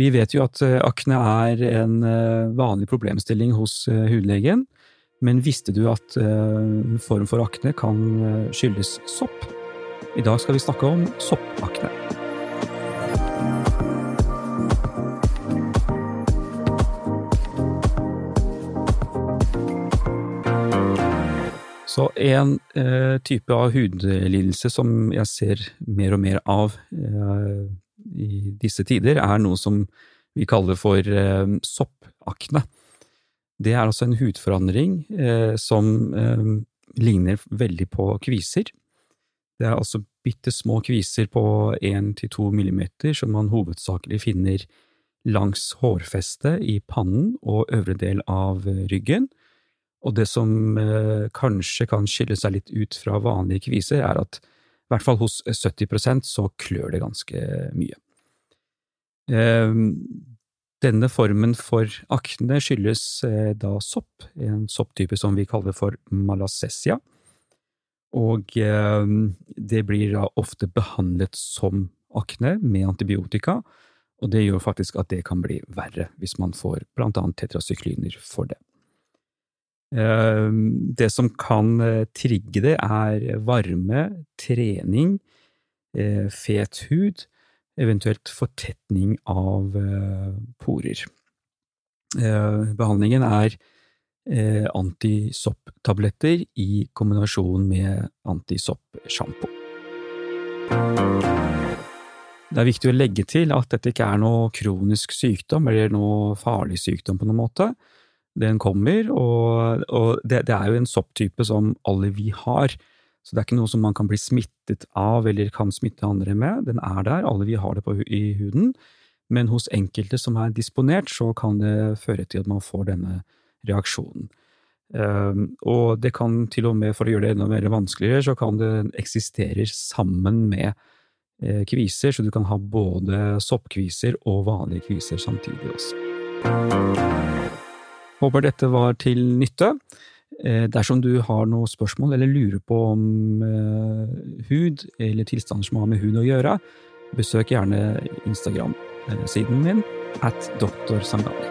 Vi vet jo at akne er en vanlig problemstilling hos hudlegen, men visste du at en form for akne kan skyldes sopp? I dag skal vi snakke om soppakne. Så en eh, type av hudlidelse som jeg ser mer og mer av eh, i disse tider, er noe som vi kaller for eh, soppakne. Det er altså en hudforandring eh, som eh, ligner veldig på kviser. Det er altså bitte små kviser på én til to millimeter som man hovedsakelig finner langs hårfestet i pannen og øvre del av ryggen og det som eh, kanskje kan skille seg litt ut fra vanlige kviser, er at i hvert fall hos 70% så klør det ganske mye. Eh, denne formen for akne skyldes eh, da sopp, en sopptype som vi kaller for malassezia, og eh, det blir da ofte behandlet som akne med antibiotika, og det gjør faktisk at det kan bli verre hvis man får blant annet tetrasykliner for det. Ehm, det som kan eh, trigge det, er varme, trening, eh, fet hud, eventuelt fortetning av eh, porer. Behandlingen er antisopptabletter i kombinasjon med antisoppsjampo. Det er viktig å legge til at dette ikke er noe kronisk sykdom eller noe farlig sykdom på noen måte den kommer, og, og det, det, er jo en sopptype som alle vi har. Så det er ikke noe som man kan bli smittet av eller kan smitte andre med. Den er der, alle vi har det på, i huden. Men hos enkelte som er disponert, så kan det føre til at man får denne reaksjonen. Um, og det kan til og med, for å gjøre det enda mer vanskeligere, så kan det eksistere sammen med eh, kviser, så du kan ha både soppkviser og vanlige kviser samtidig også. Håper dette var til nytte. Eh, dersom du har noe spørsmål eller lurer på om eh, hud eller tilstander som har med hud å gjøre, besøk gjerne Instagram-siden min at doktor Sangani.